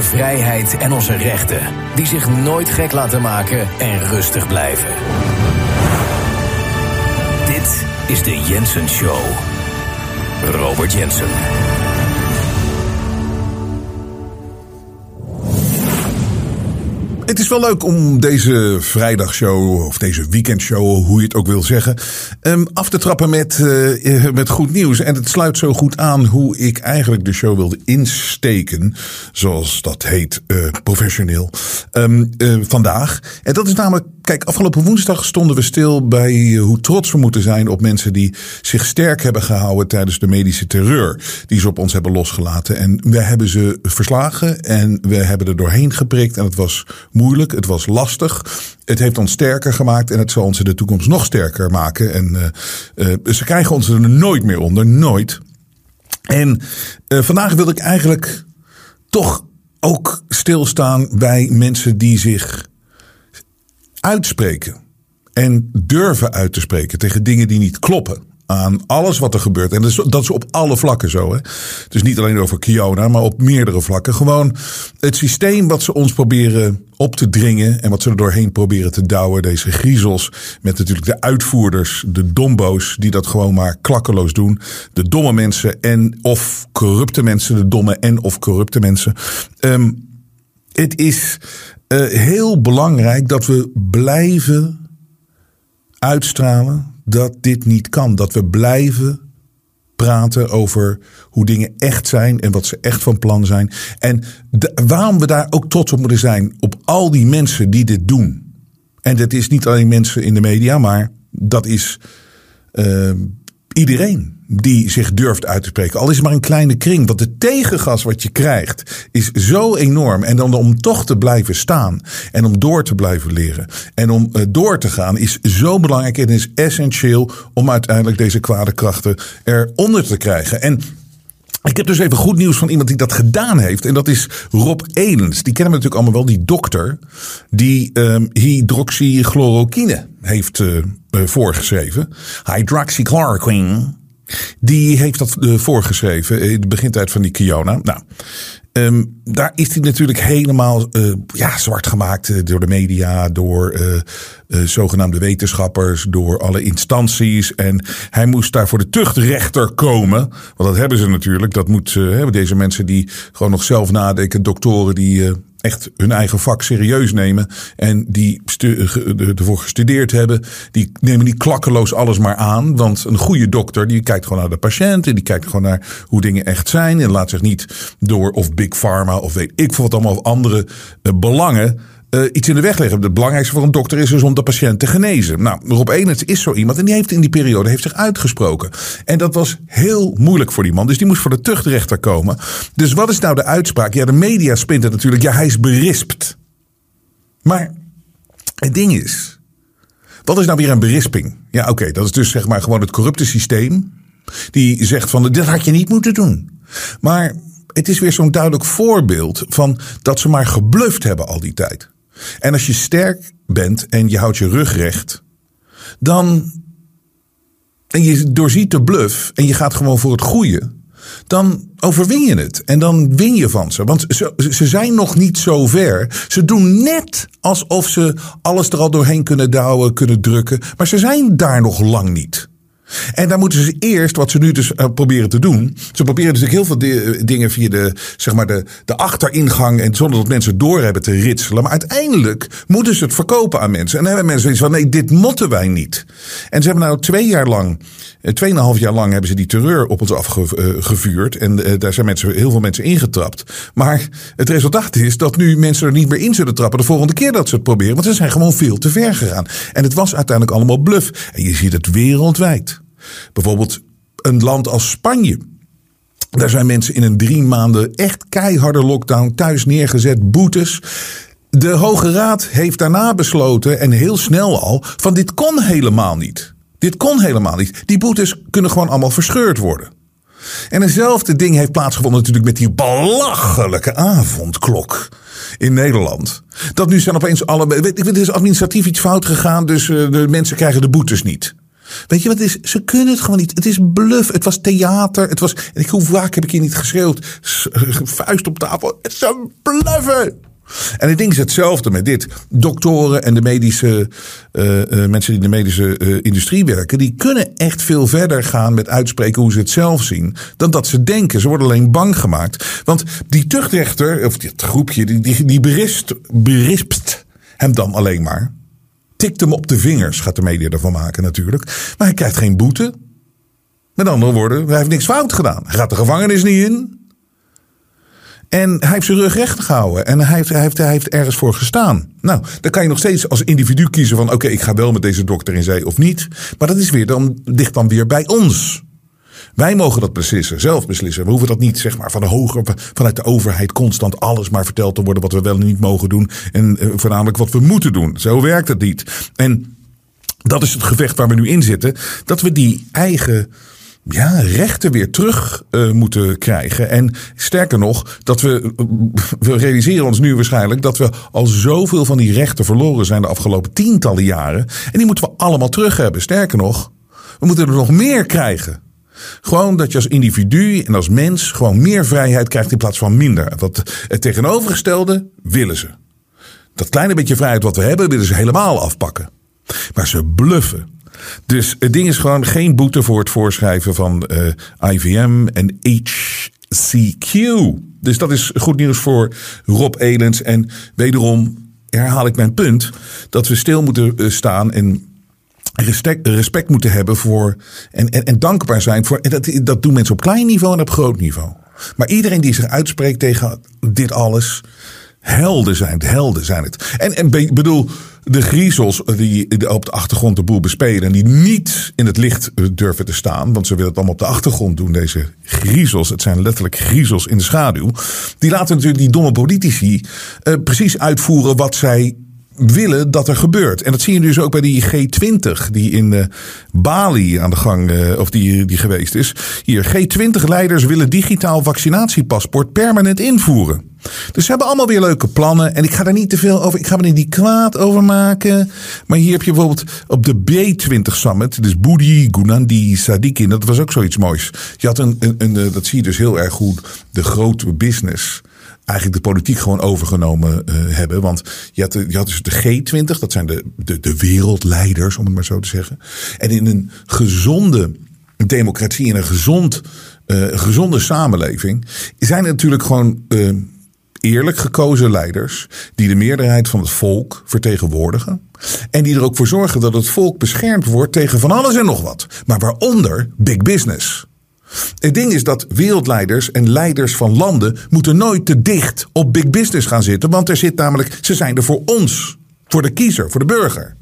Onze vrijheid en onze rechten, die zich nooit gek laten maken en rustig blijven. Dit is de Jensen Show. Robert Jensen. Is wel leuk om deze vrijdagshow of deze weekendshow, hoe je het ook wil zeggen, um, af te trappen met, uh, met goed nieuws. En het sluit zo goed aan hoe ik eigenlijk de show wilde insteken, zoals dat heet, uh, professioneel, uh, vandaag. En dat is namelijk, kijk, afgelopen woensdag stonden we stil bij hoe trots we moeten zijn op mensen die zich sterk hebben gehouden tijdens de medische terreur die ze op ons hebben losgelaten. En we hebben ze verslagen en we hebben er doorheen geprikt en het was moeilijk, het was lastig. Het heeft ons sterker gemaakt en het zal ons in de toekomst nog sterker maken. En uh, uh, ze krijgen ons er nooit meer onder, nooit. En uh, vandaag wil ik eigenlijk toch ook stilstaan bij mensen die zich uitspreken. En durven uit te spreken tegen dingen die niet kloppen aan alles wat er gebeurt. En dat is, dat is op alle vlakken zo. Hè? Dus niet alleen over Kiona, maar op meerdere vlakken. Gewoon het systeem wat ze ons proberen op te dringen. En wat ze er doorheen proberen te douwen. Deze griezels. Met natuurlijk de uitvoerders, de dombo's. Die dat gewoon maar klakkeloos doen. De domme mensen en of corrupte mensen. De domme en of corrupte mensen. Um, het is uh, heel belangrijk dat we blijven uitstralen dat dit niet kan. Dat we blijven praten over hoe dingen echt zijn en wat ze echt van plan zijn. En waarom we daar ook trots op moeten zijn op al die mensen die dit doen. En dat is niet alleen mensen in de media, maar dat is uh, iedereen die zich durft uit te spreken. Al is het maar een kleine kring. Want het tegengas wat je krijgt is zo enorm. En dan om toch te blijven staan. En om door te blijven leren. En om uh, door te gaan is zo belangrijk. En is essentieel om uiteindelijk deze kwade krachten eronder te krijgen. En ik heb dus even goed nieuws van iemand die dat gedaan heeft. En dat is Rob Elens. Die kennen we natuurlijk allemaal wel. Die dokter die um, hydroxychloroquine heeft uh, uh, voorgeschreven. Hydroxychloroquine. Die heeft dat uh, voorgeschreven in de begintijd van die Kiona. Nou, um, daar is hij natuurlijk helemaal uh, ja, zwart gemaakt uh, door de media, door zogenaamde wetenschappers, door alle instanties. En hij moest daar voor de tuchtrechter komen. Want dat hebben ze natuurlijk. Dat moet hebben deze mensen die gewoon nog zelf nadenken, doktoren die echt hun eigen vak serieus nemen. En die ervoor gestudeerd hebben. Die nemen niet klakkeloos alles maar aan. Want een goede dokter die kijkt gewoon naar de patiënt. En die kijkt gewoon naar hoe dingen echt zijn. En laat zich niet door of Big Pharma of weet ik veel wat allemaal of andere uh, belangen uh, iets in de weg leggen. Het belangrijkste voor een dokter is dus om de patiënt te genezen. Nou, Rob Enens is zo iemand en die heeft in die periode heeft zich uitgesproken. En dat was heel moeilijk voor die man. Dus die moest voor de tuchtrechter komen. Dus wat is nou de uitspraak? Ja, de media spint het natuurlijk. Ja, hij is berispt. Maar het ding is, wat is nou weer een berisping? Ja, oké, dat is dus zeg maar gewoon het corrupte systeem. Die zegt van, dit had je niet moeten doen. Maar het is weer zo'n duidelijk voorbeeld van dat ze maar gebluft hebben al die tijd. En als je sterk bent en je houdt je rug recht, dan. en je doorziet de bluff en je gaat gewoon voor het goede. Dan overwin je het. En dan win je van ze. Want ze, ze zijn nog niet zo ver. Ze doen net alsof ze alles er al doorheen kunnen douwen, kunnen drukken. Maar ze zijn daar nog lang niet. En daar moeten ze eerst, wat ze nu dus uh, proberen te doen. Ze proberen dus heel veel di dingen via de, zeg maar de, de achteringang. En zonder dat mensen door hebben te ritselen. Maar uiteindelijk moeten ze het verkopen aan mensen. En dan hebben mensen zoiets van: nee, dit motten wij niet. En ze hebben nou twee jaar lang, uh, tweeënhalf jaar lang hebben ze die terreur op ons afgevuurd. En daar zijn mensen, heel veel mensen ingetrapt. Maar het resultaat is dat nu mensen er niet meer in zullen trappen de volgende keer dat ze het proberen. Want ze zijn gewoon veel te ver gegaan. En het was uiteindelijk allemaal bluff. En je ziet het wereldwijd. Bijvoorbeeld een land als Spanje. Daar zijn mensen in een drie maanden echt keiharde lockdown thuis neergezet, boetes. De Hoge Raad heeft daarna besloten, en heel snel al, van dit kon helemaal niet. Dit kon helemaal niet. Die boetes kunnen gewoon allemaal verscheurd worden. En hetzelfde ding heeft plaatsgevonden natuurlijk met die belachelijke avondklok in Nederland. Dat nu zijn opeens alle. Het is administratief iets fout gegaan, dus de mensen krijgen de boetes niet. Weet je wat is? Ze kunnen het gewoon niet. Het is bluff. Het was theater. Het was. Ik, hoe vaak heb ik hier niet geschreeuwd? Vuist op tafel. Het is een bluffen. En het ding is hetzelfde met dit. Doktoren en de medische uh, uh, mensen die in de medische uh, industrie werken, die kunnen echt veel verder gaan met uitspreken hoe ze het zelf zien, dan dat ze denken. Ze worden alleen bang gemaakt. Want die tuchtrechter, of dit groepje, die, die, die berispt hem dan alleen maar. Tikt hem op de vingers, gaat de media ervan maken natuurlijk. Maar hij krijgt geen boete. Met andere woorden, hij heeft niks fout gedaan. Hij gaat de gevangenis niet in. En hij heeft zijn rug recht gehouden. En hij heeft, hij, heeft, ergens voor gestaan. Nou, dan kan je nog steeds als individu kiezen van... oké, ik ga wel met deze dokter in zee of niet. Maar dat is weer dan, ligt dan weer bij ons. Wij mogen dat beslissen, zelf beslissen. We hoeven dat niet zeg maar, van de hoger, vanuit de overheid constant alles maar verteld te worden wat we wel en niet mogen doen. En uh, voornamelijk wat we moeten doen. Zo werkt het niet. En dat is het gevecht waar we nu in zitten. Dat we die eigen ja, rechten weer terug uh, moeten krijgen. En sterker nog, dat we, we realiseren ons nu waarschijnlijk dat we al zoveel van die rechten verloren zijn de afgelopen tientallen jaren. En die moeten we allemaal terug hebben. Sterker nog, we moeten er nog meer krijgen. Gewoon dat je als individu en als mens gewoon meer vrijheid krijgt in plaats van minder. Wat het tegenovergestelde willen ze. Dat kleine beetje vrijheid wat we hebben, willen ze helemaal afpakken. Maar ze bluffen. Dus het ding is gewoon geen boete voor het voorschrijven van uh, IVM en HCQ. Dus dat is goed nieuws voor Rob Elens. En wederom herhaal ik mijn punt dat we stil moeten staan en respect, respect moeten hebben voor en, en, dankbaar zijn voor. En dat, dat doen mensen op klein niveau en op groot niveau. Maar iedereen die zich uitspreekt tegen dit alles, helden zijn het, helden zijn het. En, en bedoel, de griezels die op de achtergrond de boel bespelen en die niet in het licht durven te staan, want ze willen het allemaal op de achtergrond doen, deze griezels, het zijn letterlijk griezels in de schaduw, die laten natuurlijk die domme politici uh, precies uitvoeren wat zij willen dat er gebeurt. En dat zie je dus ook bij die G20 die in uh, Bali aan de gang, uh, of die, die geweest is. Hier, G20-leiders willen digitaal vaccinatiepaspoort permanent invoeren. Dus ze hebben allemaal weer leuke plannen. En ik ga daar niet te veel over. Ik ga me niet kwaad over maken. Maar hier heb je bijvoorbeeld op de B20 Summit. Dus Boedi, Gunandi, Sadikin. Dat was ook zoiets moois. Je had een, een, een, dat zie je dus heel erg goed. De grote business eigenlijk de politiek gewoon overgenomen uh, hebben. Want je had, je had dus de G20, dat zijn de, de, de wereldleiders, om het maar zo te zeggen. En in een gezonde democratie, in een gezond, uh, gezonde samenleving, zijn er natuurlijk gewoon uh, eerlijk gekozen leiders die de meerderheid van het volk vertegenwoordigen. En die er ook voor zorgen dat het volk beschermd wordt tegen van alles en nog wat. Maar waaronder big business. Het ding is dat wereldleiders en leiders van landen moeten nooit te dicht op big business gaan zitten. Want er zit namelijk, ze zijn er voor ons, voor de kiezer, voor de burger.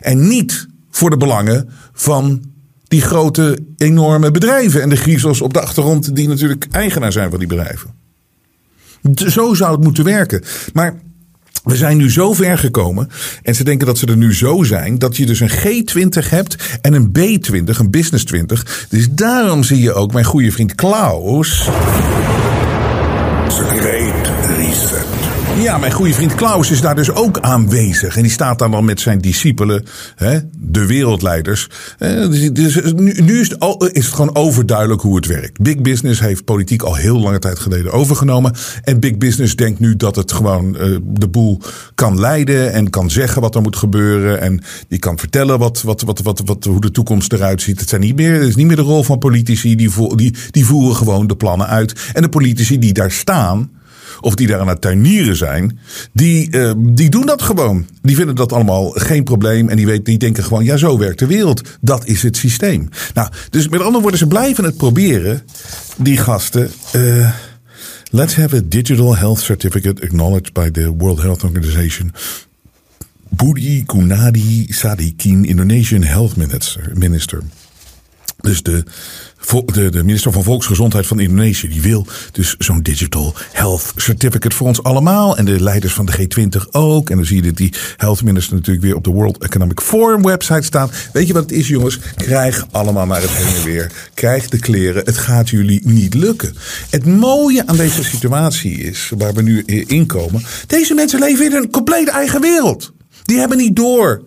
En niet voor de belangen van die grote, enorme bedrijven en de griezels op de achtergrond die natuurlijk eigenaar zijn van die bedrijven. Zo zou het moeten werken. Maar we zijn nu zo ver gekomen. En ze denken dat ze er nu zo zijn. Dat je dus een G20 hebt en een B20, een Business 20. Dus daarom zie je ook mijn goede vriend Klaus. Great Reset. Ja, mijn goede vriend Klaus is daar dus ook aanwezig. En die staat daar dan met zijn discipelen, hè, de wereldleiders. Eh, dus, dus nu, is, het, gewoon overduidelijk hoe het werkt. Big Business heeft politiek al heel lange tijd geleden overgenomen. En Big Business denkt nu dat het gewoon uh, de boel kan leiden. En kan zeggen wat er moet gebeuren. En die kan vertellen wat, wat, wat, wat, wat, hoe de toekomst eruit ziet. Het, zijn niet meer, is niet meer de rol van politici. Die, die, die voeren gewoon de plannen uit. En de politici die daar staan of die daar aan het tuinieren zijn, die, uh, die doen dat gewoon. Die vinden dat allemaal geen probleem en die, die denken gewoon, ja, zo werkt de wereld. Dat is het systeem. Nou, dus met andere woorden, ze blijven het proberen, die gasten. Uh, let's have a digital health certificate acknowledged by the World Health Organization. Budi Gunadi Sadikin, Indonesian Health minister. Dus de, de, de, minister van Volksgezondheid van Indonesië, die wil dus zo'n digital health certificate voor ons allemaal. En de leiders van de G20 ook. En dan zie je dat die health minister natuurlijk weer op de World Economic Forum website staan. Weet je wat het is, jongens? Krijg allemaal naar het heen en weer. Krijg de kleren. Het gaat jullie niet lukken. Het mooie aan deze situatie is, waar we nu in komen. Deze mensen leven in een compleet eigen wereld. Die hebben niet door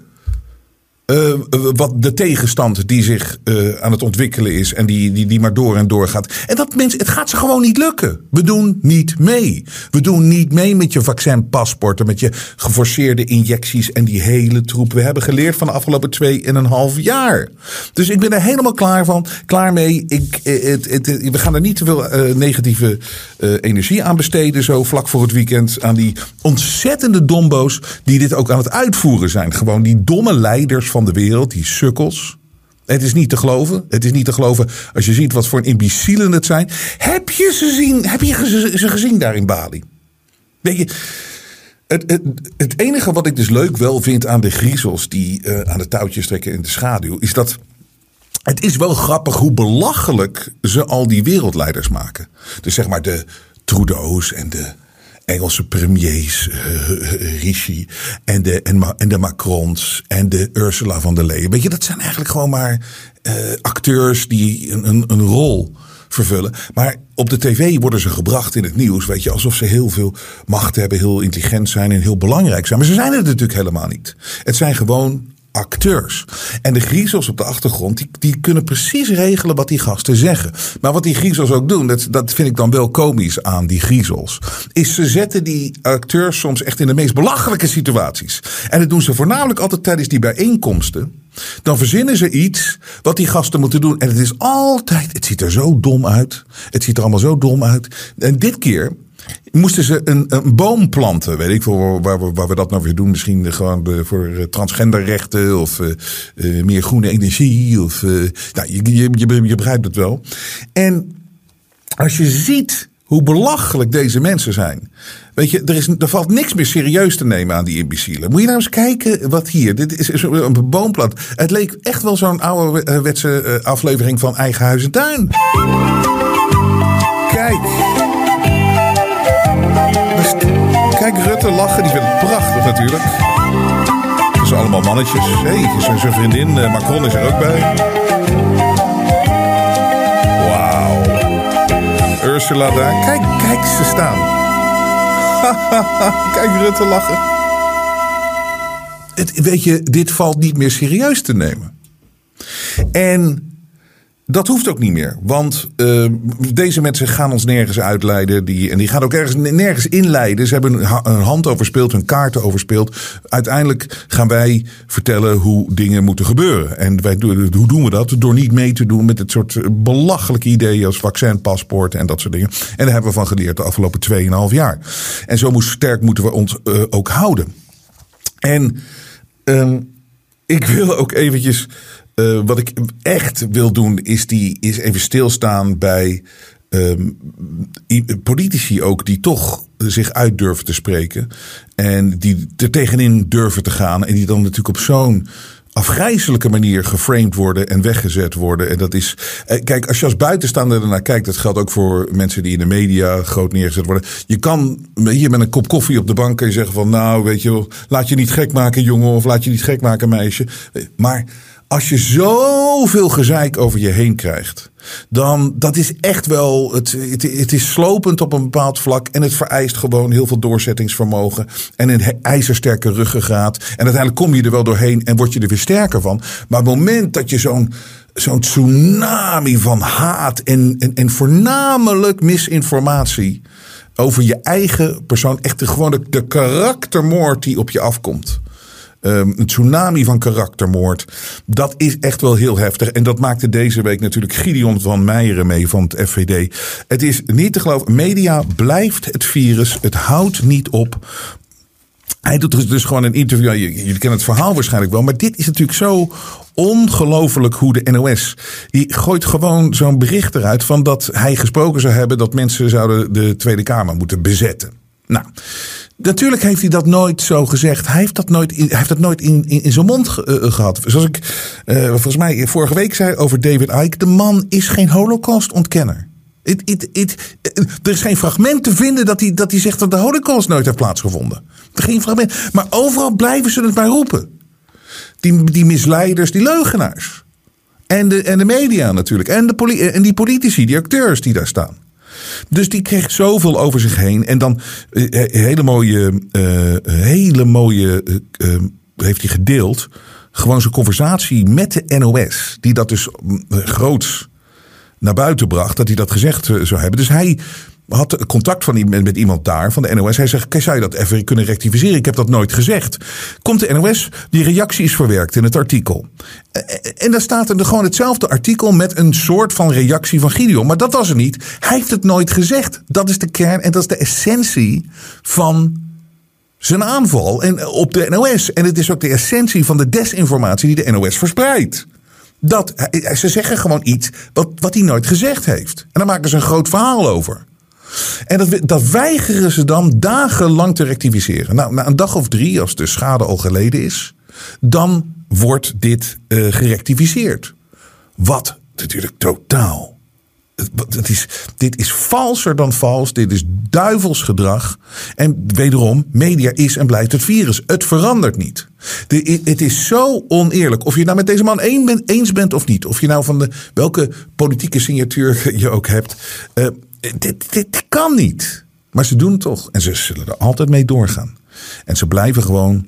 uh, wat de tegenstand die zich uh, aan het ontwikkelen is en die, die, die maar door en door gaat. En dat mensen, het gaat ze gewoon niet lukken. We doen niet mee. We doen niet mee met je vaccinpaspoorten, met je geforceerde injecties en die hele troep. We hebben geleerd van de afgelopen twee en een half jaar. Dus ik ben er helemaal klaar van, klaar mee. Ik, het, het, we gaan er niet te veel negatieve energie aan besteden, zo vlak voor het weekend. Aan die ontzettende dombo's die dit ook aan het uitvoeren zijn. Gewoon die domme leiders van van de wereld, die sukkels. Het is niet te geloven. Het is niet te geloven als je ziet wat voor een imbecielen het zijn. Heb je ze, zien, heb je ze gezien daar in Bali? Weet je, het, het, enige wat ik dus leuk wel vind aan de griezels die uh, aan de touwtjes trekken in de schaduw, is dat het is wel grappig hoe belachelijk ze al die wereldleiders maken. Dus zeg maar de Trudeau's en de Engelse premiers, uh, Rishi en de, en, en, de Macrons en de Ursula van der Leyen. Weet je, dat zijn eigenlijk gewoon maar uh, acteurs die een, een, een rol vervullen. Maar op de tv worden ze gebracht in het nieuws, weet je, alsof ze heel veel macht hebben, heel intelligent zijn en heel belangrijk zijn. Maar ze zijn het natuurlijk helemaal niet. Het zijn gewoon acteurs. En de griezels op de achtergrond, die, die kunnen precies regelen wat die gasten zeggen. Maar wat die griezels ook doen, dat, dat vind ik dan wel komisch aan die griezels. Is ze zetten die acteurs soms echt in de meest belachelijke situaties. En dat doen ze voornamelijk altijd tijdens die bijeenkomsten. Dan verzinnen ze iets wat die gasten moeten doen. En het is altijd, het ziet er zo dom uit. Het ziet er allemaal zo dom uit. En dit keer moesten ze een, een boom planten. Weet ik voor waar, we, dat nou weer doen. Misschien gewoon de, voor eh, transgenderrechten of uh, meer groene energie. Of, nou, je, je, je, je begrijpt het wel. En als je ziet hoe belachelijk deze mensen zijn. Weet je, er, is, er valt niks meer serieus te nemen aan die imbecielen. Moet je nou eens kijken wat hier. Dit is een boomplant. Het leek echt wel zo'n ouderwetse aflevering van Eigen Huis en Tuin. Kijk. Kijk Rutte lachen, die vindt het prachtig natuurlijk. Het zijn allemaal mannetjes. Hé, zijn vriendin eh, Macron is er ook bij. Wauw. Ursula daar. Kijk, kijk ze staan. kijk Rutte lachen. Het, weet je, dit valt niet meer serieus te nemen. En dat hoeft ook niet meer. Want uh, deze mensen gaan ons nergens uitleiden. Die, en die gaan ook ergens nergens inleiden. Ze hebben een hand overspeeld, hun kaarten overspeeld. Uiteindelijk gaan wij vertellen hoe dingen moeten gebeuren. En wij, hoe doen we dat? Door niet mee te doen met het soort belachelijke ideeën als vaccinpaspoort en dat soort dingen. En daar hebben we van geleerd de afgelopen 2,5 jaar. En zo moest, sterk moeten we ons uh, ook houden. En uh, ik wil ook eventjes uh, wat ik echt wil doen, is, die, is even stilstaan bij um, politici ook die toch zich uit durven te spreken. En die er tegenin durven te gaan. En die dan natuurlijk op zo'n afgrijzelijke manier geframed worden en weggezet worden. En dat is. Eh, kijk, als je als buitenstaander ernaar kijkt, dat geldt ook voor mensen die in de media groot neergezet worden. Je kan hier met een kop koffie op de bank en zeggen van nou, weet je laat je niet gek maken, jongen, of laat je niet gek maken, meisje. Maar als je zoveel gezeik over je heen krijgt, dan dat is echt wel, het, het, is slopend op een bepaald vlak en het vereist gewoon heel veel doorzettingsvermogen en een ijzersterke ruggengraat. En uiteindelijk kom je er wel doorheen en word je er weer sterker van. Maar op het moment dat je zo'n zo'n tsunami van haat en, en, en voornamelijk misinformatie over je eigen persoon, echt de, gewoon de karaktermoord die op je afkomt um, een tsunami van karaktermoord. Dat is echt wel heel heftig. En dat maakte deze week natuurlijk Gideon van Meijeren mee van het FVD. Het is niet te geloven. Media blijft het virus. Het houdt niet op. Hij doet dus, dus gewoon een interview. Jullie kennen het verhaal waarschijnlijk wel. Maar dit is natuurlijk zo ongelooflijk hoe de NOS. Die gooit gewoon zo'n bericht eruit van dat hij gesproken zou hebben dat mensen zouden de Tweede Kamer moeten bezetten. Nou, Natuurlijk heeft hij dat nooit zo gezegd. Hij heeft dat nooit in, heeft dat nooit in, in, zijn mond uh, gehad. Zoals ik uh, volgens mij vorige week zei over David Icke. De man is geen holocaust-ontkenner. It, er is geen fragment te vinden dat hij, dat hij zegt dat de holocaust nooit heeft plaatsgevonden. Geen fragment. Maar overal blijven ze het maar roepen. Die, die misleiders, die leugenaars. En de, en de media natuurlijk. En, de, en die politici, die acteurs die daar staan. Dus die kreeg zoveel over zich heen. En dan uh, hele mooie, uh, hele mooie heeft hij gedeeld. gewoon zijn conversatie met de NOS, die dat dus mm, groots naar buiten bracht, dat hij dat gezegd eh, zou hebben. Dus hij had contact van, met, met iemand daar van de NOS. Hij zegt, zou je dat even kunnen rectificeren? Ik heb dat nooit gezegd. Komt de NOS, die reactie is verwerkt in het artikel. Eh, eh, en daar staat er gewoon hetzelfde artikel met een soort van reactie van Gideon. Maar dat was er niet. Hij heeft het nooit gezegd. Dat is de kern en dat is de essentie van zijn aanval en op de NOS. En het is ook de essentie van de desinformatie die de NOS verspreidt. Dat, ze zeggen gewoon iets wat, wat hij nooit gezegd heeft. En daar maken ze een groot verhaal over. En dat, dat weigeren ze dan dagenlang te rectificeren. Nou, na een dag of drie, als de schade al geleden is, dan wordt dit uh, gerectificeerd. Wat natuurlijk totaal het is, dit is valser dan vals. Dit is duivels gedrag. En wederom, media is en blijft het virus. Het verandert niet. De, het is zo oneerlijk. Of je nou met deze man eens bent of niet. Of je nou van de, welke politieke signatuur je ook hebt. Uh, dit, kan niet. Maar ze doen het toch. En ze zullen er altijd mee doorgaan. En ze blijven gewoon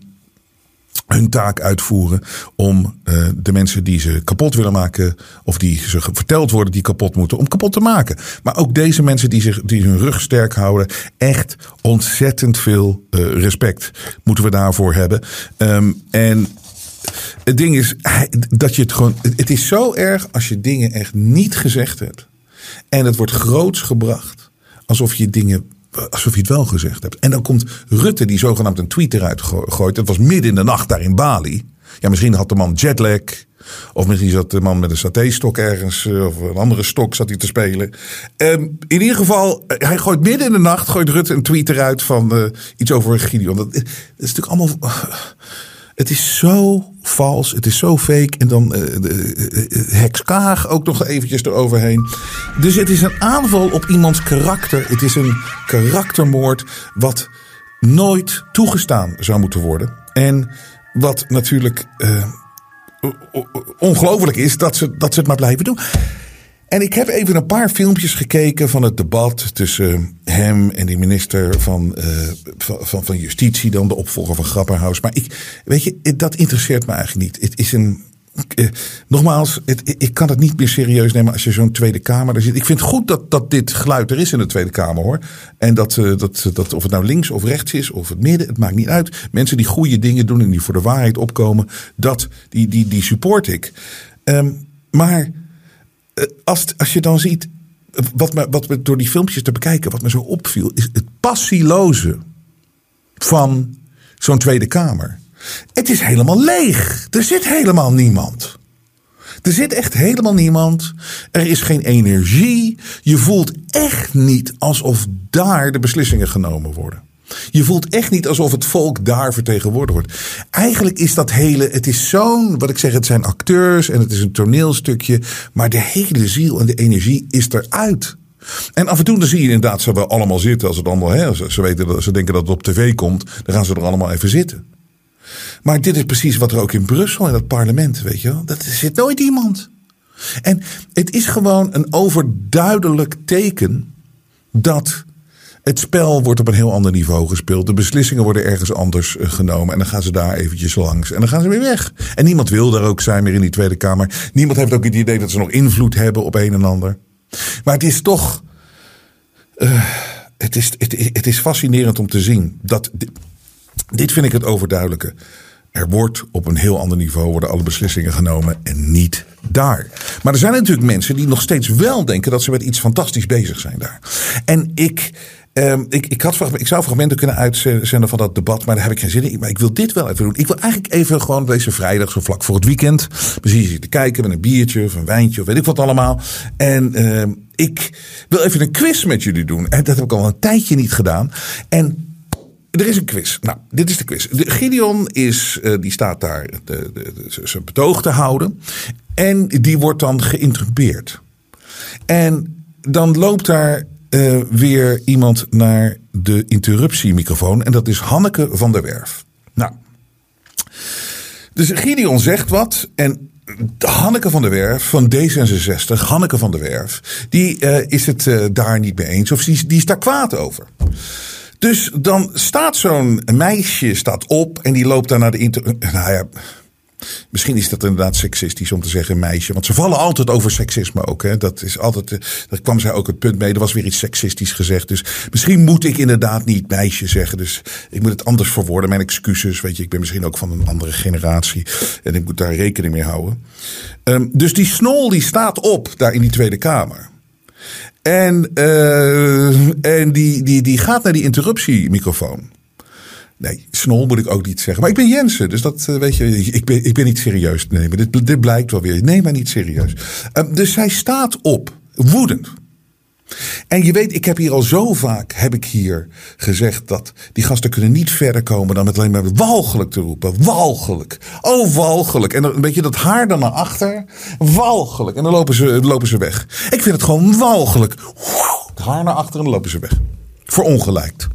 hun taak uitvoeren om uh, de mensen die ze kapot willen maken, of die ze verteld worden die kapot moeten, om kapot te maken. Maar ook deze mensen die, zich, die hun rug sterk houden, echt ontzettend veel uh, respect moeten we daarvoor hebben. Um, en het ding is dat je het gewoon. Het is zo erg als je dingen echt niet gezegd hebt. En het wordt groots gebracht. Alsof je dingen alsof je het wel gezegd hebt. En dan komt Rutte, die zogenaamd een tweet eruit gooit. Het was midden in de nacht daar in Bali. Ja, misschien had de man jetlag. Of misschien zat de man met een satéstok ergens. Eh, of een andere stok zat hij te spelen. Um, in ieder geval, eh, hij gooit midden in de nacht. Gooit Rutte een tweet eruit van uh, iets over Gideon. Dat, dat is natuurlijk allemaal. Het is zo vals, het is zo fake. En dan uh, de, Hex Kaag ook nog eventjes eroverheen. Dus het is een aanval op iemands karakter. Het is een karaktermoord wat nooit toegestaan zou moeten worden. En wat natuurlijk uh, ongelooflijk is dat ze, dat ze het maar blijven doen. En ik heb even een paar filmpjes gekeken van het debat tussen hem en die minister van, uh, van, van, Justitie, dan de opvolger van Grapperhaus. Maar ik, weet je, dat interesseert me eigenlijk niet. Het is een. Uh, nogmaals, ik kan het niet meer serieus nemen als je zo'n Tweede Kamer er zit. Ik vind het goed dat, dat dit geluid er is in de Tweede Kamer hoor. En dat, uh, dat, dat of het nou links of rechts is of het midden, het maakt niet uit. Mensen die goede dingen doen en die voor de waarheid opkomen, dat, die, die, die support ik. Um, maar eh, als, als je dan ziet, wat me, wat door die filmpjes te bekijken, wat me zo opviel, is het passieloze van zo'n Tweede Kamer. Het is helemaal leeg. Er zit helemaal niemand. Er zit echt helemaal niemand. Er is geen energie. Je voelt echt niet alsof daar de beslissingen genomen worden. Je voelt echt niet alsof het volk daar vertegenwoordigd wordt. Eigenlijk is dat hele, het is zo'n, wat ik zeg, het zijn acteurs en het is een toneelstukje, maar de hele ziel en de energie is eruit. En af en toe dan zie je inderdaad ze wel allemaal zitten als het allemaal, hè, ze, weten dat, ze denken dat het op tv komt, dan gaan ze er allemaal even zitten. Maar dit is precies wat er ook in Brussel in het parlement, weet je wel. Dat er zit nooit iemand. En het is gewoon een overduidelijk teken dat het spel wordt op een heel ander niveau gespeeld. De beslissingen worden ergens anders eh, genomen. En dan gaan ze daar eventjes langs. En dan gaan ze weer weg. En niemand wil daar ook zijn meer in die Tweede Kamer. Niemand heeft ook het idee dat ze nog invloed hebben op een en ander. Maar het is toch. Uh, het, is, het, het, is fascinerend om te zien. Dat, dit, dit vind ik het overduidelijke. Er wordt op een heel ander niveau worden alle beslissingen genomen en niet daar. Maar er zijn natuurlijk mensen die nog steeds wel denken dat ze met iets fantastisch bezig zijn daar. En ik Um, ik, ik, had, ik zou fragmenten kunnen uitzenden van dat debat, maar daar heb ik geen zin in. Maar ik wil dit wel even doen. Ik wil eigenlijk even gewoon deze vrijdag, zo vlak voor het weekend. Misschien zitten te kijken met een biertje of een wijntje of weet ik wat allemaal. En uh, ik wil even een quiz met jullie doen. En dat heb ik al een tijdje niet gedaan. En er is een quiz. Nou, dit is de quiz. De Gideon is, uh, die staat daar zijn betoog te houden. En die wordt dan geïnterrupeerd. En dan loopt daar uh, weer iemand naar de interruptiemicrofoon. En dat is Hanneke van der Werf. Nou, dus Gideon zegt wat. En Hanneke van der Werf van D66, Hanneke van der Werf, die uh, is het uh, daar niet mee eens. Of die, die is daar kwaad over. Dus dan staat zo'n meisje staat op en die loopt daar naar de inter... Nou ja, Misschien is dat inderdaad seksistisch om te zeggen meisje. Want ze vallen altijd over seksisme ook. Hè. Dat is altijd. eh, Daar kwam zij ook het punt mee. Er was weer iets seksistisch gezegd. Dus misschien moet ik inderdaad niet meisje zeggen. Dus ik moet het anders verwoorden. Mijn excuses. Weet je, ik ben misschien ook van een andere generatie. En ik moet daar rekening mee houden. Ehm, dus die snol die staat op daar in die Tweede Kamer. En, eh, en die, die, die gaat naar die interruptiemicrofoon. Nee, snol moet ik ook niet zeggen. Maar ik ben Jensen, dus dat eh, weet je, ik ben, ik ben niet serieus te nemen. Dit, dit blijkt wel weer. Neem maar niet serieus. Ehm, dus zij staat op, woedend. En je weet, ik heb hier al zo vaak heb ik hier gezegd dat die gasten kunnen niet verder komen dan met alleen maar walgelijk te roepen. Walgelijk. Oh, walgelijk. En dan een beetje dat haar dan naar achter. Walgelijk. En dan lopen ze, lopen ze weg. Ik vind het gewoon walgelijk. Het haar naar achter en dan lopen ze weg. Verongelijkt.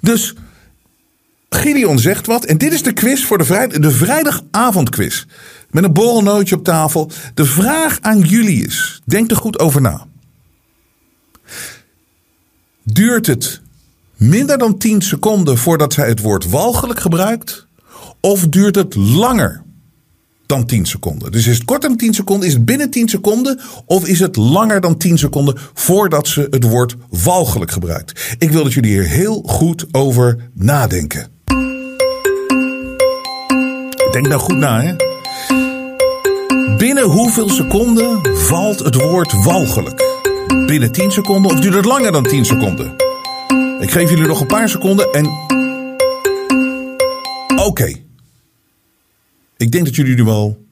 Dus Gideon zegt wat. En dit is de quiz voor de, de vrijdagavondquiz. Met een borrelnootje op tafel. De vraag aan jullie is. Denk er goed over na. Duurt het minder dan 10 seconden voordat zij het woord walgelijk gebruikt? Of duurt het langer dan 10 seconden? Dus is het korter dan 10 seconden? Is het binnen 10 seconden? Of is het langer dan 10 seconden voordat ze het woord walgelijk gebruikt? Ik wil dat jullie hier heel goed over nadenken. Denk nou goed na, hè? Binnen hoeveel seconden valt het woord walgelijk? Binnen 10 seconden of duurt het langer dan 10 seconden? Ik geef jullie nog een paar seconden en. Oké. Ik denk dat jullie nu wel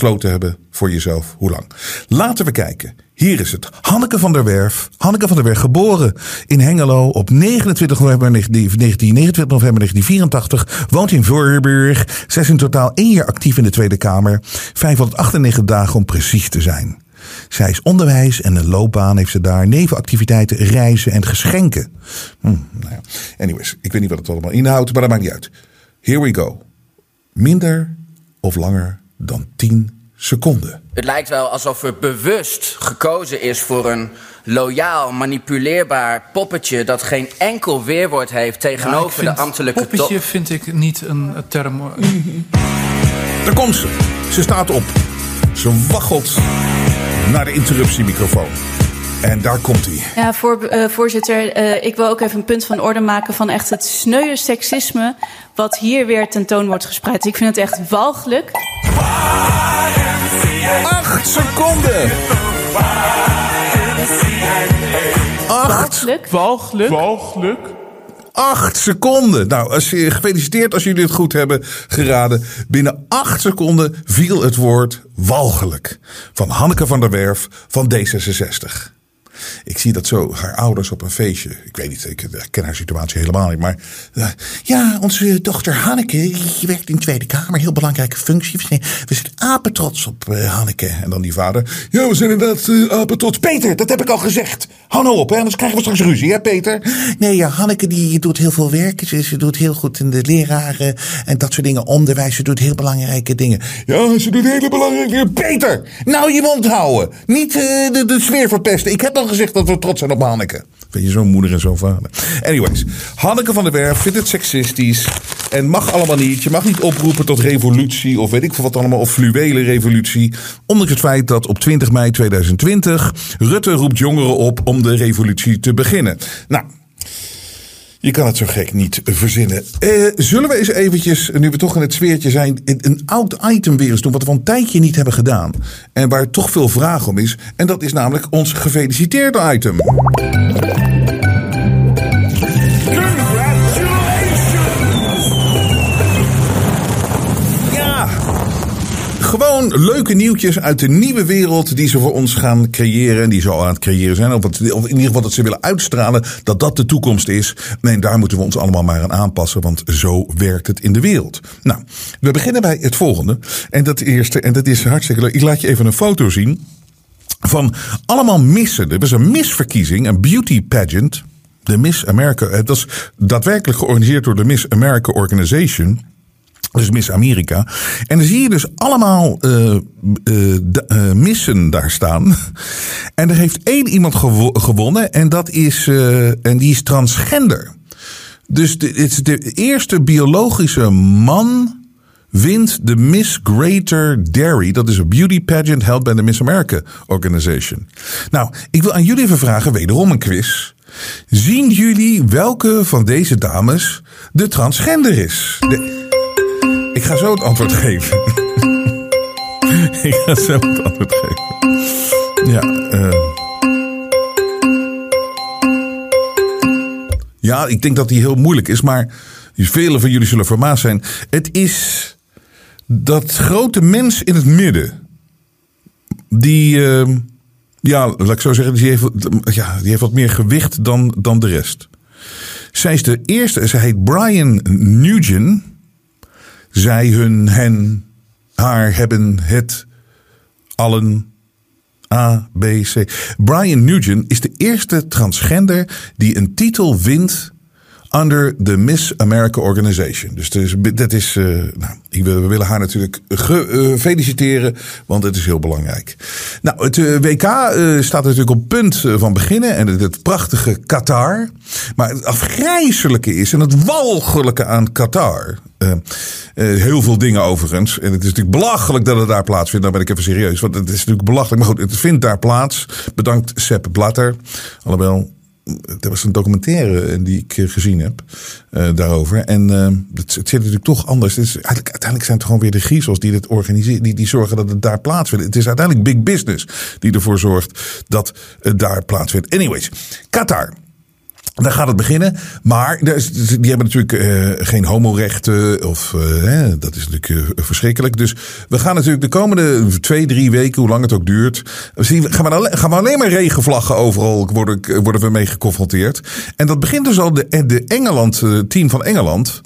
besloten hebben voor jezelf hoe lang. Laten we kijken. Hier is het. Hanneke van der Werf. Hanneke van der Werf, geboren in Hengelo op 29 november 19, 29 november 1984. Woont in Voorburg. Zij is in totaal één jaar actief in de Tweede Kamer. 598 dagen om precies te zijn. Zij is onderwijs en een loopbaan heeft ze daar. Nevenactiviteiten, reizen en geschenken. Hm, nou ja. Anyways, ik weet niet wat het allemaal inhoudt, maar dat maakt niet uit. Here we go. Minder of langer dan 10 seconden. Het lijkt wel alsof er bewust gekozen is voor een loyaal, manipuleerbaar poppetje dat geen enkel weerwoord heeft tegenover de ambtelijke Poppetje top. vind ik niet een term. Daar komt ze. Ze staat op. Ze waggelt naar de interruptiemicrofoon. En daar komt hij. Ja, voor, eh, voorzitter, eh, ik wil ook even een punt van orde maken van echt het sneuwe seksisme wat hier weer tentoon wordt gespreid. Ik vind het echt walgelijk. Acht seconden. Acht, Walgelijk. Walgelijk. Walgelijk. acht seconden. Nou, als je, gefeliciteerd als jullie het goed hebben geraden. Binnen acht seconden viel het woord walgelijk. Van Hanneke van der Werf van D66. Ik zie dat zo, haar ouders op een feestje. Ik weet niet, ik ken haar situatie helemaal niet. Maar eh, ja, onze dochter Hanneke, die werkt in de Tweede Kamer. Heel belangrijke functie. We zijn, apetrots op eh, Hanneke. En dan die vader. Ja, we zijn inderdaad uh, apetrots. Peter, dat heb ik al gezegd. Hou nou op, hè, anders krijgen we straks ruzie, hè Peter? Nee, ja, Hanneke die doet heel veel werk. Ze, ze doet heel goed in de leraren en dat soort dingen. Onderwijs, ze doet heel belangrijke dingen. Ja, ze doet hele belangrijke dingen. Peter, nou je mond houden. Niet de, de sfeer verpesten. Ik heb gezegd dat we trots zijn op Hanneke. Weet je, zo'n moeder en zo'n vader. Anyways, Hanneke van der Werf vindt het seksistisch. En mag allemaal niet. Je mag niet oproepen tot revolutie of weet ik veel wat allemaal. Of fluwele revolutie. Ondanks het feit dat op 20 mei 2020 Rutte roept jongeren op om de revolutie te beginnen. Nou, je kan het zo gek niet verzinnen. Eh, zullen we eens eventjes, nu we toch in het sfeertje zijn, een, oud item weer eens doen. Wat we al een tijdje niet hebben gedaan. En waar toch veel vraag om is. En dat is namelijk ons gefeliciteerde item. Gewoon leuke nieuwtjes uit de nieuwe wereld die ze voor ons gaan creëren. En die ze al aan het creëren zijn. Of, in ieder geval dat ze willen uitstralen dat dat de toekomst is. Nee, daar moeten we ons allemaal maar aan aanpassen. Want zo werkt het in de wereld. Nou, we beginnen bij het volgende. En dat eerste, en dat is hartstikke leuk. Ik laat je even een foto zien. Van allemaal missen. Er was een misverkiezing, een beauty pageant. De Miss America. Het was daadwerkelijk georganiseerd door de Miss America Organization. Dus Miss Amerika. En dan zie je dus allemaal uh, uh, uh, missen daar staan. En er heeft één iemand gewo gewonnen. En dat is, en die is transgender. Dus de, het is de eerste biologische man wint de Miss Greater Dairy. Dat is een beauty pageant held bij de Miss America Organization. Nou, ik wil aan jullie even vragen, wederom een quiz. Zien jullie welke van deze dames de transgender is? De- Ik ga zo het antwoord geven. ik ga zo het antwoord geven. Ja, eh. Ja, ik denk dat die heel moeilijk is, maar velen van jullie zullen vermaasd zijn. Het is dat grote mens in het midden. Die, eh, ja, laat ik zo zeggen, die heeft, ja, die heeft wat meer gewicht dan, dan de rest. Zij is de eerste, ze heet Brian Nugent. Zij, hun, hen, haar, hebben, het, allen, A, B, C. Brian Nugent is de eerste transgender die een titel wint under de Miss America Organization. Dus dat is, dat is eh, nou, we willen haar natuurlijk eh, feliciteren, want het is heel belangrijk. Nou, het eh, WK staat natuurlijk op punt van beginnen en het, prachtige Qatar. Maar het afgrijzelijke is en het walgelijke aan Qatar. heel veel dingen overigens. En het is natuurlijk belachelijk dat het daar plaatsvindt. Nou ben ik even serieus, want het is natuurlijk belachelijk. Maar goed, het vindt daar plaats. Bedankt Sepp Blatter. Alhoewel, er was een documentaire die ik eh, gezien heb eh, daarover. En eh, het, het zit natuurlijk toch anders. Het is eigenlijk, uiteindelijk zijn het gewoon weer de griezels die dit organiseren. Die, die zorgen dat het daar plaatsvindt. Het is uiteindelijk big business die ervoor zorgt dat het daar plaatsvindt. Anyways, Qatar. Daar gaat het beginnen. Maar die hebben natuurlijk eh, geen homorechten. Of, eh, dat is natuurlijk eh, verschrikkelijk. Dus we gaan natuurlijk de komende twee, drie weken, hoe lang het ook duurt. We- gaan, we alleen, gaan maar regenvlaggen overal worden, worden we mee geconfronteerd. En dat begint dus al de, de Engeland, team van Engeland.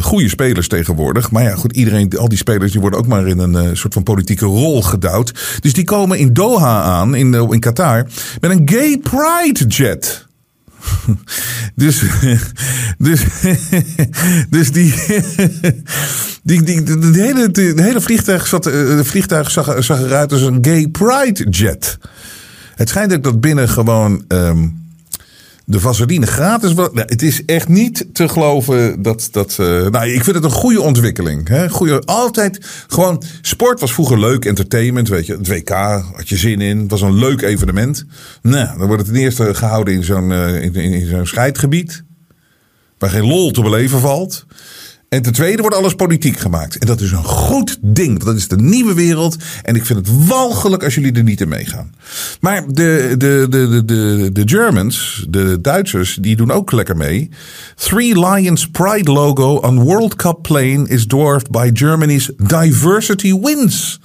goede spelers tegenwoordig. Maar ja, goed, iedereen, al die spelers die worden ook maar in een soort van politieke rol gedouwd. Dus die komen in Doha aan, in, in Qatar, met een gay pride jet. Dus, dus, dus die, die, die, de, hele, hele vliegtuig, zat, eh, de vliegtuig zag, zag eruit als een gay pride jet. Het schijnt ook dat binnen gewoon ehm, de vaseline gratis. Nou, het is echt niet te geloven dat dat. eh, nou, ik vind het een goede ontwikkeling. Hè? Goeie, altijd gewoon. Sport was vroeger leuk, entertainment. Weet je, het WK had je zin in. Was een leuk evenement. Nou, dan wordt het ten eerste gehouden in zo'n eh, in, in, in zo'n scheidgebied. Waar geen lol te beleven valt. En ten tweede wordt alles politiek gemaakt. En dat is een goed ding. Dat is de nieuwe wereld. En ik vind het walgelijk als jullie er niet in meegaan. Maar de, de, de, de, de, de Germans, de Duitsers, die doen ook lekker mee. Three Lions Pride logo on World Cup plane is dwarfed by Germany's Diversity Wins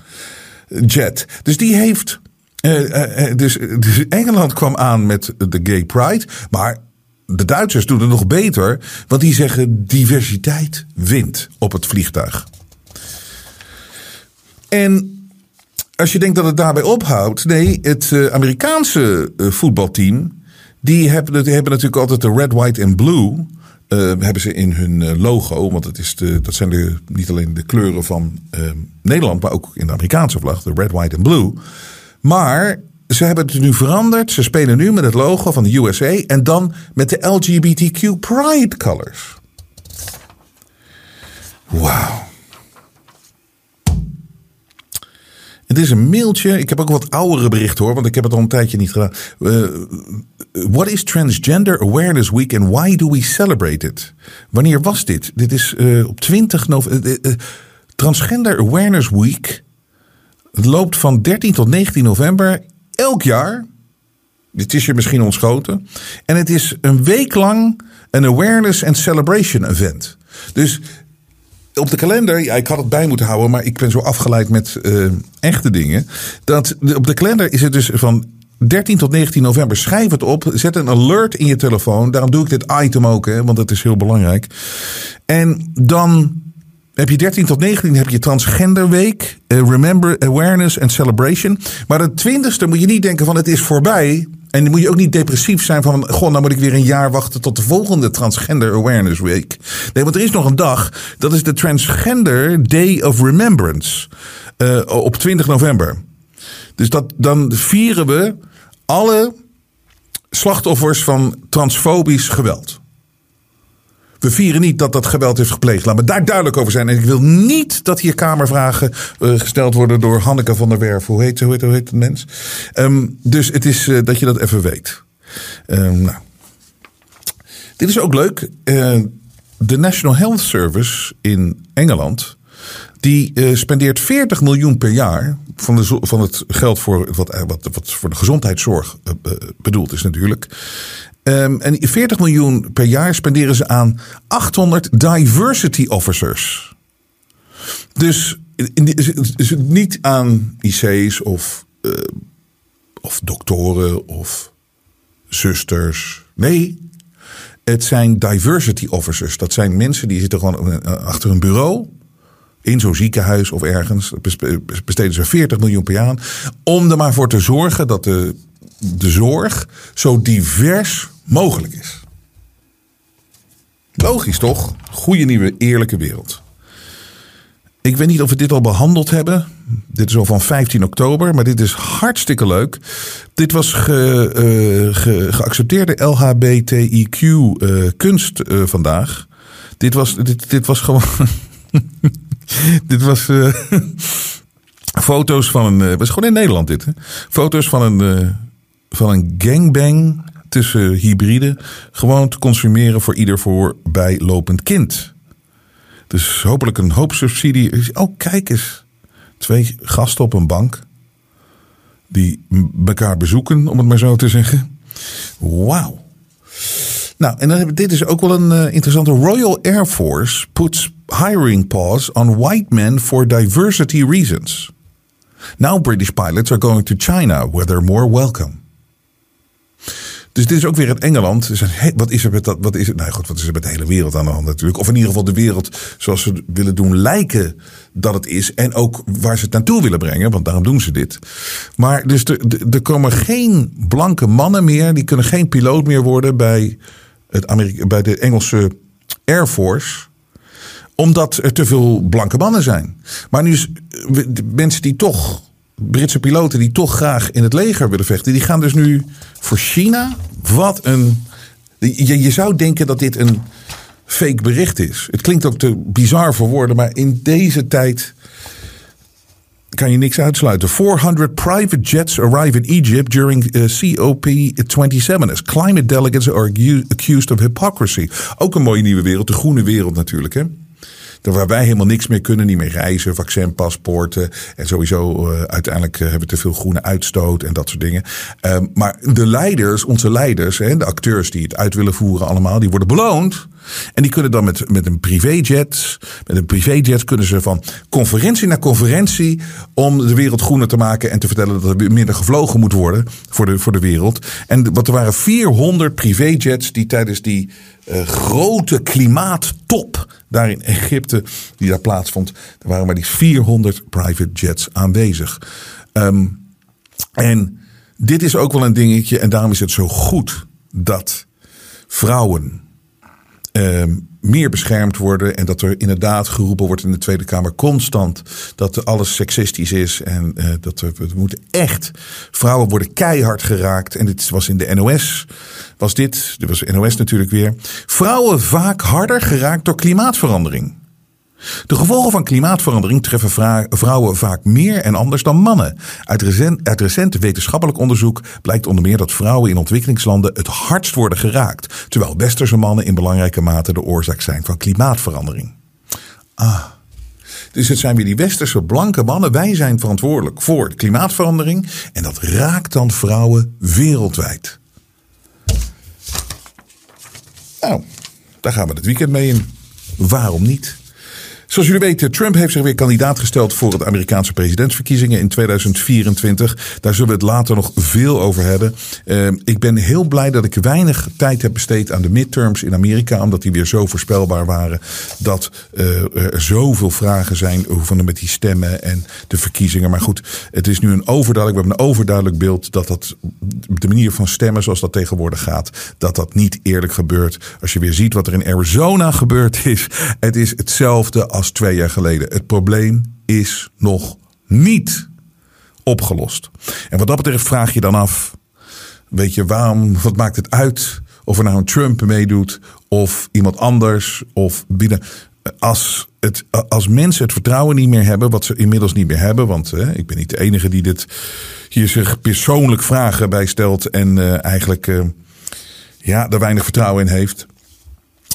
jet. Dus die heeft. eh, eh, eh, dus, dus Engeland kwam aan met de Gay Pride. Maar de Duitsers doen het nog beter. Want die zeggen diversiteit wint op het vliegtuig. En als je denkt dat het daarbij ophoudt. Nee, het eh, Amerikaanse eh, voetbalteam. Die hebben, hebben natuurlijk altijd de red, white en blue. eh, hebben ze in hun logo. Want het is de, dat zijn niet alleen de kleuren van Nederland. Maar ook in de Amerikaanse vlag. De red, white en blue. Maar ze hebben het nu veranderd. Ze spelen nu met het logo van de USA. En dan met de LGBTQ Pride colors. Wauw. Het is een mailtje. Ik heb ook wat oudere berichten hoor, want ik heb het al een tijdje niet gedaan. Eh, what is Transgender Awareness Week and why do we celebrate it? Wanneer was dit? Dit is eh, op 20 november. Transgender Awareness Week. Het loopt van 13 tot 19 november elk jaar. Dit is je misschien ontschoten. En het is een week lang een awareness and celebration event. Dus op de kalender, ja, ik had het bij moeten houden, maar ik ben zo afgeleid met eh, echte dingen. Dat op de kalender is het dus van 13 tot 19 november. Schrijf het op, zet een alert in je telefoon. Daarom doe ik dit item ook, hè, want dat is heel belangrijk. En dan heb je 13 tot 19 heb je Transgenderweek, eh, Remember Awareness and Celebration. Maar de 20ste moet je niet denken van het is voorbij. En dan moet je ook niet depressief zijn van, goh, nou moet ik weer een jaar wachten tot de volgende Transgender Awareness Week. Nee, want er is nog een dag, dat is de Transgender Day of Remembrance eh, op 20 november. Dus dat, dan vieren we alle slachtoffers van transfobisch geweld. We vieren niet dat dat geweld heeft gepleegd. Laat me daar duidelijk over zijn. En ik wil niet dat hier kamervragen uh, gesteld worden door Hanneke van der Werf. Hoe heet, hoe heet, hoe heet mens? Um, dus het is uh, dat je dat even weet. Um, nou. Dit is ook leuk. Uh, de National Health Service in Engeland. Die spendeert 40 miljoen per jaar van, de, van het geld voor wat, wat, wat voor de gezondheidszorg bedoeld is natuurlijk. Um, en 40 miljoen per jaar spenderen ze aan 800 diversity officers. Dus is niet aan IC's of, uh, of doktoren of zusters. Nee, het zijn diversity officers. Dat zijn mensen die zitten gewoon achter een bureau. In zo'n ziekenhuis of ergens. Besteden ze 40 miljoen per jaar aan. Om er maar voor te zorgen dat de, de zorg zo divers mogelijk is. Logisch toch? Goede nieuwe eerlijke wereld. Ik weet niet of we dit al behandeld hebben. Dit is al van 15 oktober, maar dit is hartstikke leuk. Dit was ge, ge, geaccepteerde LHBTIQ eh, kunst uh, vandaag. Dit was, dit, dit was gewoon. dit was. foto's van een. Het was gewoon in Nederland dit. Hè? Foto's van een, van een gangbang tussen hybriden. Gewoon te consumeren voor ieder voorbijlopend kind. Dus hopelijk een hoop subsidie. Oh, kijk eens. Twee gasten op een bank. Die elkaar bezoeken, om het maar zo te zeggen. Wauw. Nou, en dan hebben dit is ook wel een uh, interessante. Royal Air Force puts hiring pause on white men for diversity reasons. Now British pilots are going to China, where they're more welcome. Dus dit is ook weer in Engeland. Dus, wat is er met dat? Wat is het? Nou goed, wat is er met de hele wereld aan de hand natuurlijk? Of in ieder geval de wereld zoals ze willen doen lijken dat het is. En ook waar ze het naartoe willen brengen, want daarom doen ze dit. Maar dus er, komen geen blanke mannen meer. Die kunnen geen piloot meer worden bij, het Amerika, bij de Engelse Air Force omdat er te veel blanke mannen zijn. Maar nu mensen die toch Britse piloten die toch graag in het leger willen vechten, die gaan dus nu voor China. Wat een. Je, zou denken dat dit een fake bericht is. Het klinkt ook te bizar voor woorden, maar in deze tijd kan je niks uitsluiten. 400 private jets arrive in Egypt during uh, COP27 as climate delegates are accused of hypocrisy. Ook een mooie nieuwe wereld, de groene wereld natuurlijk. Hè? Waar wij helemaal niks meer kunnen, niet meer reizen, vaccinpaspoorten. En sowieso uh, uiteindelijk uh, hebben we te veel groene uitstoot en dat soort dingen. Um, maar de leiders, onze leiders, hè, de acteurs die het uit willen voeren allemaal, die worden beloond. En die kunnen dan met, met een privéjet, met een privéjet kunnen ze van conferentie naar conferentie om de wereld groener te maken en te vertellen dat er minder gevlogen moet worden voor de, voor de wereld. En wat er waren 400 privéjets die tijdens die uh, grote klimaattop daar in Egypte, die daar plaatsvond, er waren maar die 400 private jets aanwezig. Um, en dit is ook wel een dingetje, en daarom is het zo goed dat vrouwen uh, meer beschermd worden. En dat er inderdaad geroepen wordt in de Tweede Kamer constant dat alles seksistisch is. En uh, dat we, we moeten echt. Vrouwen worden keihard geraakt. En dit was in de NOS. Was dit, dit was NOS natuurlijk weer. Vrouwen vaak harder geraakt door klimaatverandering. De gevolgen van klimaatverandering treffen vrouwen vaak meer en anders dan mannen. Uit recent, wetenschappelijk onderzoek blijkt onder meer dat vrouwen in ontwikkelingslanden het hardst worden geraakt, terwijl westerse mannen in belangrijke mate de oorzaak zijn van klimaatverandering. Ah. Dus het zijn weer die westerse blanke mannen. Wij zijn verantwoordelijk voor de klimaatverandering. En dat raakt dan vrouwen wereldwijd. Nou, daar gaan we het weekend mee in. Waarom niet? Zoals jullie weten, Trump heeft zich weer kandidaat gesteld voor het Amerikaanse presidentsverkiezingen in 2024. Daar zullen we het later nog veel over hebben. Uh, ik ben heel blij dat ik weinig tijd heb besteed aan de midterms in Amerika, omdat die weer zo voorspelbaar waren. Dat uh, er zoveel vragen zijn over met die stemmen en de verkiezingen. Maar goed, het is nu een overduidelijk, we hebben een overduidelijk beeld dat dat de manier van stemmen zoals dat tegenwoordig gaat, dat dat niet eerlijk gebeurt. Als je weer ziet wat er in Arizona gebeurd is, het is hetzelfde als twee jaar geleden. Het probleem is nog niet opgelost. En wat dat betreft vraag je dan af, weet je, waarom, wat maakt het uit Of er nou een Trump meedoet of iemand anders of binnen. Als, het, als mensen het vertrouwen niet meer hebben, wat ze inmiddels niet meer hebben, want eh, ik ben niet de enige die dit hier zich persoonlijk vragen bij stelt en eh, eigenlijk eh, ja, er weinig vertrouwen in heeft.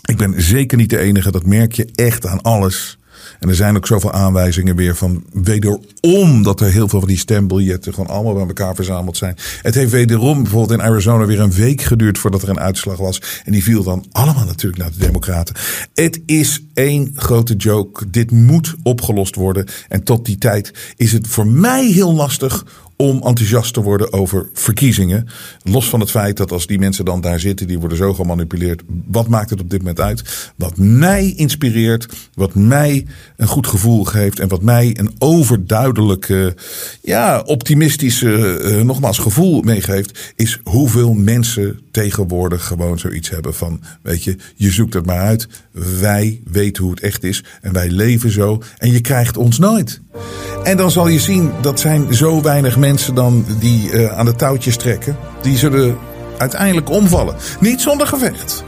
Ik ben zeker niet de enige, dat merk je echt aan alles. En er zijn ook zoveel aanwijzingen weer van wederom dat er heel veel van die stembiljetten gewoon allemaal bij elkaar verzameld zijn. Het heeft wederom bijvoorbeeld in Arizona weer een week geduurd voordat er een uitslag was. En die viel dan allemaal natuurlijk naar de Democraten. Het is één grote joke. Dit moet opgelost worden. En tot die tijd is het voor mij heel lastig om enthousiast te worden over verkiezingen. Los van het feit dat als die mensen dan daar zitten, die worden zo gemanipuleerd. Wat maakt het op dit moment uit? Wat mij inspireert, wat mij een goed gevoel geeft en wat mij een overduidelijke, ja, optimistische, uh, nogmaals, gevoel meegeeft, is hoeveel mensen tegenwoordig gewoon zoiets hebben van, weet je, je zoekt het maar uit. Wij weten hoe het echt is en wij leven zo en je krijgt ons nooit. En dan zal je zien, dat zijn zo weinig mensen dan die uh, aan de touwtjes trekken. Die zullen uiteindelijk omvallen. Niet zonder gevecht.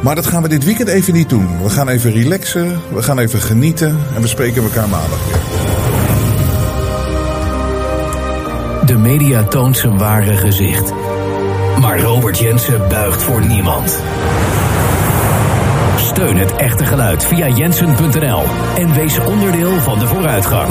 Maar dat gaan we dit weekend even niet doen. We gaan even relaxen, we gaan even genieten en we spreken elkaar maandag weer. De media toont zijn ware gezicht. Maar Robert Jensen buigt voor niemand. Steun het echte geluid via jensen.nl en wees onderdeel van de vooruitgang.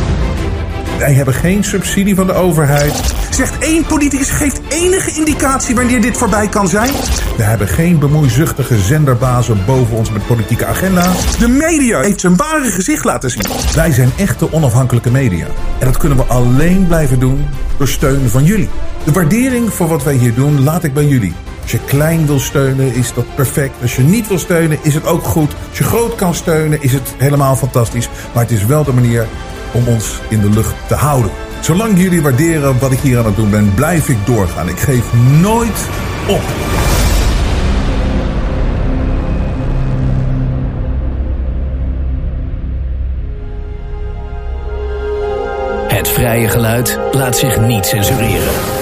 Wij hebben geen subsidie van de overheid. Zegt één politicus geeft enige indicatie wanneer dit voorbij kan zijn. We hebben geen bemoeizuchtige zenderbazen boven ons met politieke agenda. De media heeft zijn ware gezicht laten zien. Wij zijn echte onafhankelijke media. En dat kunnen we alleen blijven doen door steun van jullie. De waardering voor wat wij hier doen laat ik bij jullie. Als je klein wil steunen is dat perfect. Als je niet wil steunen is het ook goed. Als je groot kan steunen is het helemaal fantastisch. Maar het is wel de manier om ons in de lucht te houden. Zolang jullie waarderen wat ik hier aan het doen ben, blijf ik doorgaan. Ik geef nooit op. Het vrije geluid laat zich niet censureren.